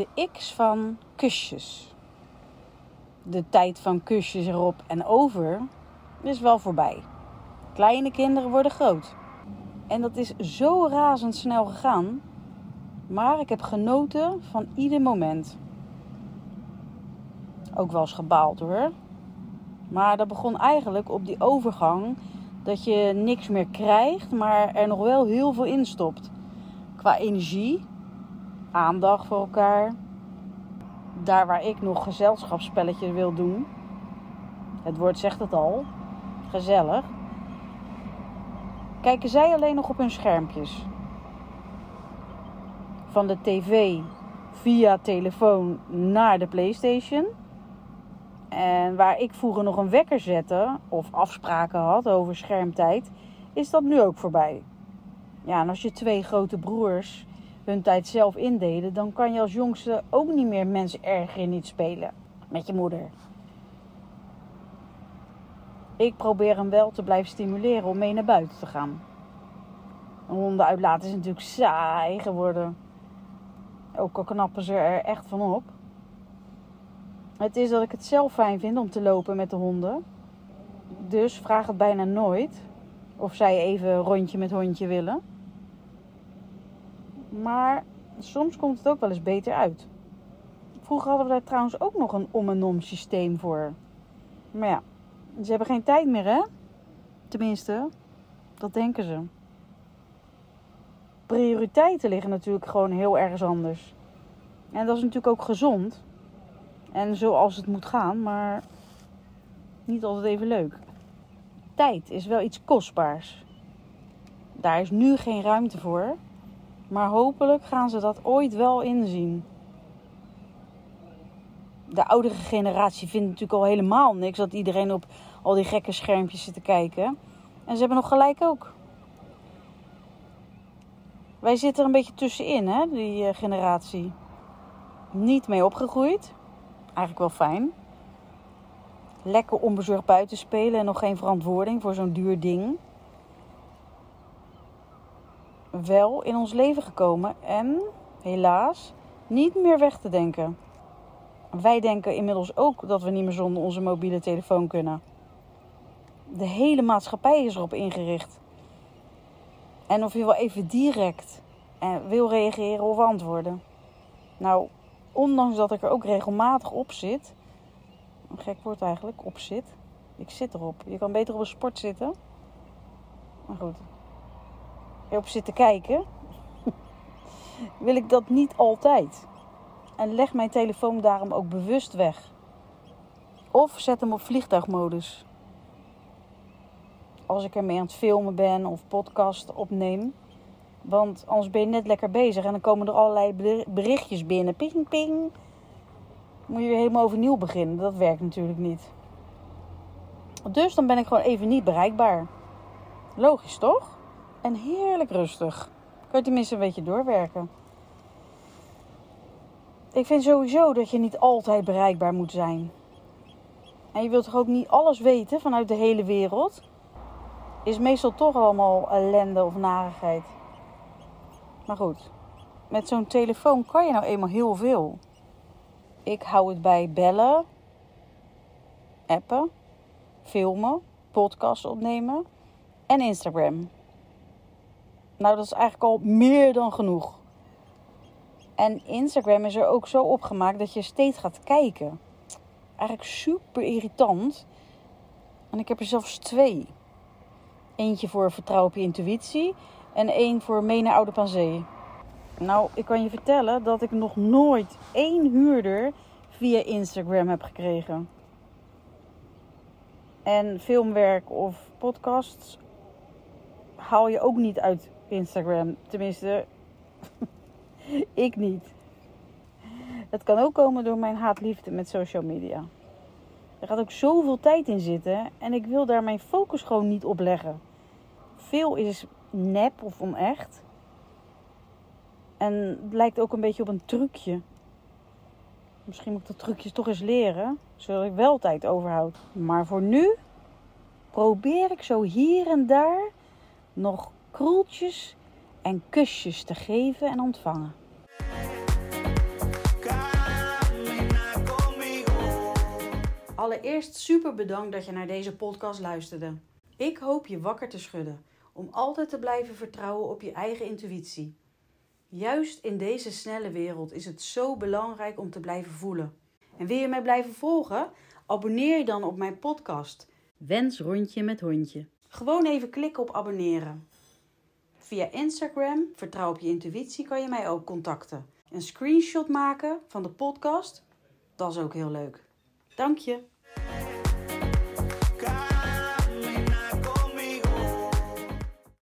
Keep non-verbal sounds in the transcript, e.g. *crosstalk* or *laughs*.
De X van kusjes. De tijd van kusjes erop en over is wel voorbij. Kleine kinderen worden groot. En dat is zo razendsnel gegaan. Maar ik heb genoten van ieder moment. Ook wel eens gebaald hoor. Maar dat begon eigenlijk op die overgang dat je niks meer krijgt, maar er nog wel heel veel in stopt. Qua energie, aandacht voor elkaar. Daar waar ik nog gezelschapsspelletjes wil doen. Het woord zegt het al. Gezellig. Kijken zij alleen nog op hun schermpjes. Van de tv via telefoon naar de PlayStation. En waar ik vroeger nog een wekker zette of afspraken had over schermtijd, is dat nu ook voorbij. Ja, en als je twee grote broers hun tijd zelf indeden, dan kan je als jongste ook niet meer mensen erger niet spelen met je moeder. Ik probeer hem wel te blijven stimuleren om mee naar buiten te gaan. Een honden uitlaten is natuurlijk saai geworden. Ook al knappen ze er echt van op. Het is dat ik het zelf fijn vind om te lopen met de honden. Dus vraag het bijna nooit of zij even rondje met hondje willen. Maar soms komt het ook wel eens beter uit. Vroeger hadden we daar trouwens ook nog een om en om systeem voor. Maar ja, ze hebben geen tijd meer hè? Tenminste, dat denken ze. Prioriteiten liggen natuurlijk gewoon heel ergens anders. En dat is natuurlijk ook gezond. En zoals het moet gaan, maar niet altijd even leuk. Tijd is wel iets kostbaars. Daar is nu geen ruimte voor, maar hopelijk gaan ze dat ooit wel inzien. De oudere generatie vindt natuurlijk al helemaal niks dat iedereen op al die gekke schermpjes zit te kijken. En ze hebben nog gelijk ook. Wij zitten er een beetje tussenin, hè, die eh, generatie. Niet mee opgegroeid eigenlijk wel fijn. Lekker onbezorgd buiten spelen en nog geen verantwoording voor zo'n duur ding. Wel in ons leven gekomen en helaas niet meer weg te denken. Wij denken inmiddels ook dat we niet meer zonder onze mobiele telefoon kunnen. De hele maatschappij is erop ingericht. En of je wel even direct eh, wil reageren of antwoorden. Nou, ondanks dat ik er ook regelmatig op zit. Gek woord eigenlijk, op zit. Ik zit erop. Je kan beter op een sport zitten. Maar goed. Op zitten kijken. wil ik dat niet altijd. En leg mijn telefoon daarom ook bewust weg. Of zet hem op vliegtuigmodus. Als ik ermee aan het filmen ben of podcast opneem. Want anders ben je net lekker bezig en dan komen er allerlei berichtjes binnen. Ping, ping. Moet je weer helemaal overnieuw beginnen. Dat werkt natuurlijk niet. Dus dan ben ik gewoon even niet bereikbaar. Logisch toch? En heerlijk rustig. Kan je tenminste een beetje doorwerken. Ik vind sowieso dat je niet altijd bereikbaar moet zijn. En je wilt toch ook niet alles weten vanuit de hele wereld? Is meestal toch allemaal ellende of narigheid. Maar goed, met zo'n telefoon kan je nou eenmaal heel veel. Ik hou het bij bellen, appen, filmen, podcasts opnemen en Instagram. Nou, dat is eigenlijk al meer dan genoeg. En Instagram is er ook zo opgemaakt dat je steeds gaat kijken. Eigenlijk super irritant. En ik heb er zelfs twee. Eentje voor vertrouwen op je intuïtie en één voor mee naar Oude Panzee. Nou, ik kan je vertellen dat ik nog nooit één huurder via Instagram heb gekregen. En filmwerk of podcasts haal je ook niet uit Instagram. Tenminste, *laughs* Ik niet. Het kan ook komen door mijn haatliefde met social media. Er gaat ook zoveel tijd in zitten en ik wil daar mijn focus gewoon niet op leggen. Veel is nep of onecht. En het lijkt ook een beetje op een trucje. Misschien moet ik dat trucjes toch eens leren, zodat ik wel tijd overhoud. Maar voor nu probeer ik zo hier en daar nog kroeltjes en kusjes te geven en ontvangen. Allereerst super bedankt dat je naar deze podcast luisterde. Ik hoop je wakker te schudden om altijd te blijven vertrouwen op je eigen intuïtie. Juist in deze snelle wereld is het zo belangrijk om te blijven voelen. En wil je mij blijven volgen? Abonneer je dan op mijn podcast. Wens rondje met hondje. Gewoon even klikken op abonneren. Via Instagram, vertrouw op je intuïtie, kan je mij ook contacten. Een screenshot maken van de podcast, dat is ook heel leuk. Dank je.